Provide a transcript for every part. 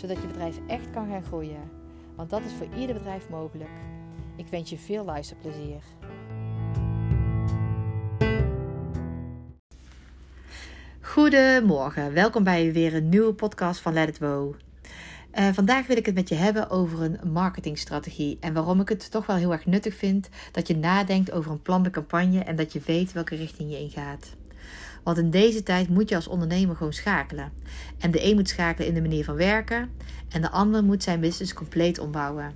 Zodat je bedrijf echt kan gaan groeien. Want dat is voor ieder bedrijf mogelijk. Ik wens je veel luisterplezier. Goedemorgen, welkom bij weer een nieuwe podcast van Let It Wow. Uh, vandaag wil ik het met je hebben over een marketingstrategie en waarom ik het toch wel heel erg nuttig vind dat je nadenkt over een plan de campagne en dat je weet welke richting je ingaat. Want in deze tijd moet je als ondernemer gewoon schakelen. En de een moet schakelen in de manier van werken en de ander moet zijn business compleet ombouwen.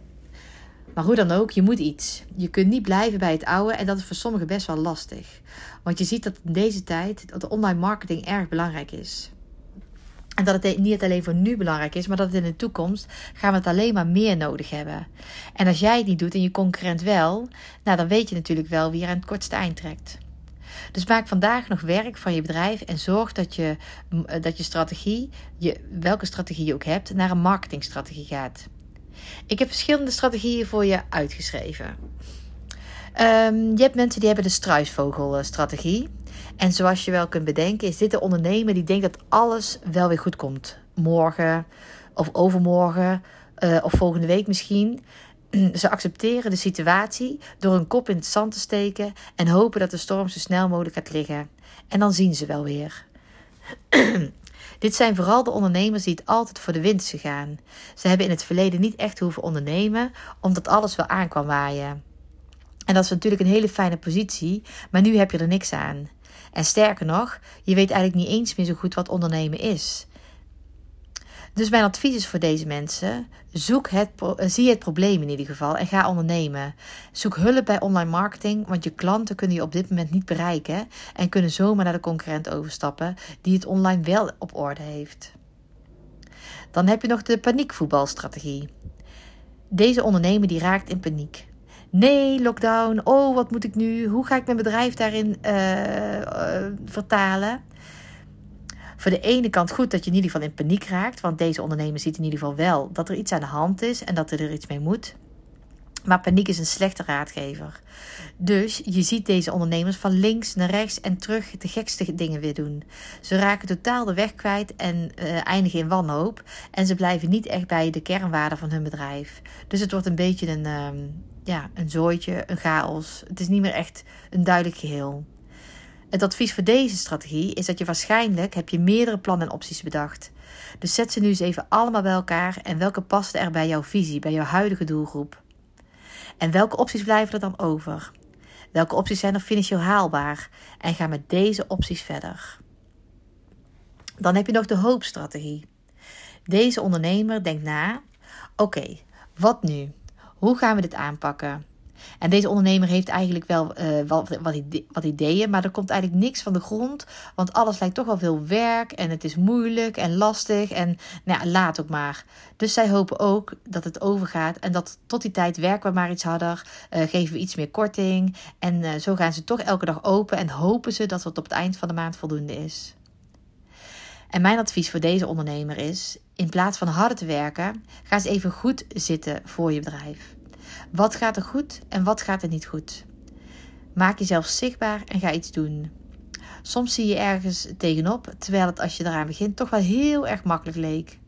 Maar hoe dan ook, je moet iets. Je kunt niet blijven bij het oude en dat is voor sommigen best wel lastig. Want je ziet dat in deze tijd dat online marketing erg belangrijk is. En dat het niet alleen voor nu belangrijk is, maar dat het in de toekomst gaan we het alleen maar meer nodig hebben. En als jij het niet doet en je concurrent wel, nou dan weet je natuurlijk wel wie er aan het kortste eind trekt. Dus maak vandaag nog werk van je bedrijf en zorg dat je, eh, dat je strategie, je, welke strategie je ook hebt, naar een marketingstrategie gaat. Ik heb verschillende strategieën voor je uitgeschreven. Um, je hebt mensen die hebben de struisvogelstrategie. En zoals je wel kunt bedenken, is dit de ondernemer die denkt dat alles wel weer goed komt. Morgen of overmorgen uh, of volgende week misschien. Ze accepteren de situatie door een kop in het zand te steken en hopen dat de storm zo snel mogelijk gaat liggen. En dan zien ze wel weer. Dit zijn vooral de ondernemers die het altijd voor de winst gaan. Ze hebben in het verleden niet echt hoeven ondernemen, omdat alles wel aankwam waaien. En dat is natuurlijk een hele fijne positie, maar nu heb je er niks aan. En sterker nog, je weet eigenlijk niet eens meer zo goed wat ondernemen is. Dus mijn advies is voor deze mensen: zoek het, eh, zie het probleem in ieder geval en ga ondernemen. Zoek hulp bij online marketing, want je klanten kunnen je op dit moment niet bereiken en kunnen zomaar naar de concurrent overstappen die het online wel op orde heeft. Dan heb je nog de paniekvoetbalstrategie. Deze ondernemer die raakt in paniek. Nee, lockdown. Oh, wat moet ik nu? Hoe ga ik mijn bedrijf daarin uh, uh, vertalen? Voor de ene kant goed dat je in ieder geval in paniek raakt. Want deze ondernemer ziet in ieder geval wel dat er iets aan de hand is en dat er iets mee moet. Maar paniek is een slechte raadgever. Dus je ziet deze ondernemers van links naar rechts en terug de gekste dingen weer doen. Ze raken totaal de weg kwijt en uh, eindigen in wanhoop. En ze blijven niet echt bij de kernwaarden van hun bedrijf. Dus het wordt een beetje een, uh, ja, een zooitje, een chaos. Het is niet meer echt een duidelijk geheel. Het advies voor deze strategie is dat je waarschijnlijk heb je meerdere plannen en opties bedacht. Dus zet ze nu eens even allemaal bij elkaar en welke passen er bij jouw visie, bij jouw huidige doelgroep. En welke opties blijven er dan over? Welke opties zijn er financieel haalbaar? En ga met deze opties verder. Dan heb je nog de hoopstrategie. Deze ondernemer denkt na: oké, wat nu? Hoe gaan we dit aanpakken? En deze ondernemer heeft eigenlijk wel uh, wat, wat, ideeën, maar er komt eigenlijk niks van de grond. Want alles lijkt toch wel veel werk en het is moeilijk en lastig. En nou ja, laat ook maar. Dus zij hopen ook dat het overgaat en dat tot die tijd werken we maar iets harder. Uh, geven we iets meer korting. En uh, zo gaan ze toch elke dag open en hopen ze dat het op het eind van de maand voldoende is. En mijn advies voor deze ondernemer is: in plaats van harder te werken, ga eens even goed zitten voor je bedrijf. Wat gaat er goed en wat gaat er niet goed? Maak jezelf zichtbaar en ga iets doen. Soms zie je ergens tegenop, terwijl het als je eraan begint toch wel heel erg makkelijk leek.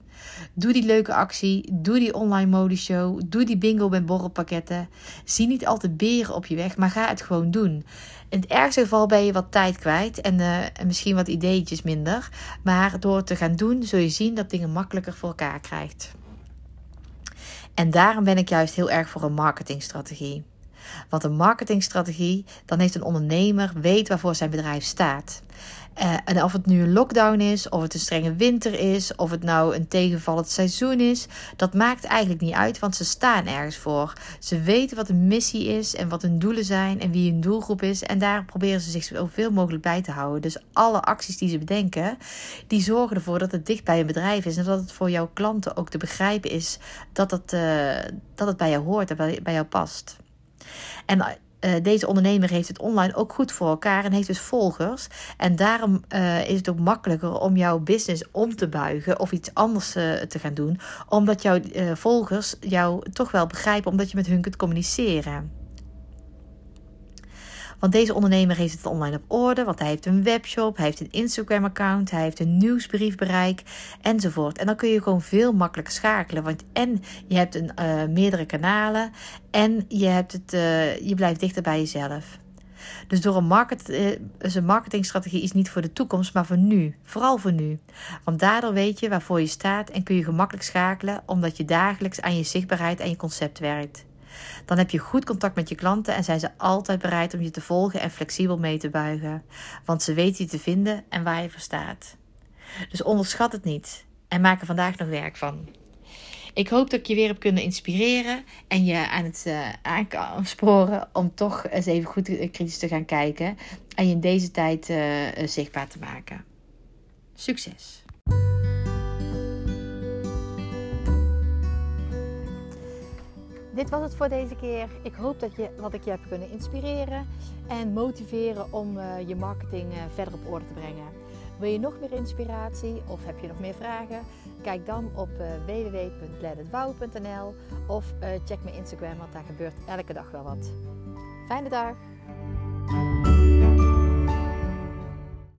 Doe die leuke actie, doe die online modeshow, doe die bingo met borrelpakketten. Zie niet altijd beren op je weg, maar ga het gewoon doen. In het ergste geval ben je wat tijd kwijt en, en misschien wat ideetjes minder. Maar door te gaan doen, zul je zien dat dingen makkelijker voor elkaar krijgt. En daarom ben ik juist heel erg voor een marketingstrategie. Want een marketingstrategie, dan heeft een ondernemer weet waarvoor zijn bedrijf staat. Uh, en of het nu een lockdown is, of het een strenge winter is, of het nou een tegenvallend seizoen is, dat maakt eigenlijk niet uit, want ze staan ergens voor. Ze weten wat een missie is en wat hun doelen zijn en wie hun doelgroep is. En daar proberen ze zich zoveel mogelijk bij te houden. Dus alle acties die ze bedenken, die zorgen ervoor dat het dicht bij een bedrijf is en dat het voor jouw klanten ook te begrijpen is dat het, uh, dat het bij jou hoort en bij jou past. En uh, deze ondernemer heeft het online ook goed voor elkaar en heeft dus volgers. En daarom uh, is het ook makkelijker om jouw business om te buigen of iets anders uh, te gaan doen. Omdat jouw volgers jou toch wel begrijpen, omdat je met hun kunt communiceren. Want deze ondernemer heeft het online op orde, want hij heeft een webshop, hij heeft een Instagram-account, hij heeft een nieuwsbriefbereik enzovoort. En dan kun je gewoon veel makkelijker schakelen. Want en je hebt een, uh, meerdere kanalen en je, hebt het, uh, je blijft dichter bij jezelf. Dus door een, market, uh, een marketingstrategie is niet voor de toekomst, maar voor nu. Vooral voor nu. Want daardoor weet je waarvoor je staat en kun je gemakkelijk schakelen, omdat je dagelijks aan je zichtbaarheid en je concept werkt. Dan heb je goed contact met je klanten en zijn ze altijd bereid om je te volgen en flexibel mee te buigen. Want ze weten je te vinden en waar je voor staat. Dus onderschat het niet en maak er vandaag nog werk van. Ik hoop dat ik je weer heb kunnen inspireren en je aan het uh, aansporen om toch eens even goed kritisch te gaan kijken en je in deze tijd uh, zichtbaar te maken. Succes! Dit was het voor deze keer. Ik hoop dat je wat ik je heb kunnen inspireren en motiveren om uh, je marketing uh, verder op orde te brengen. Wil je nog meer inspiratie of heb je nog meer vragen? Kijk dan op uh, of check mijn Instagram, want daar gebeurt elke dag wel wat. Fijne dag!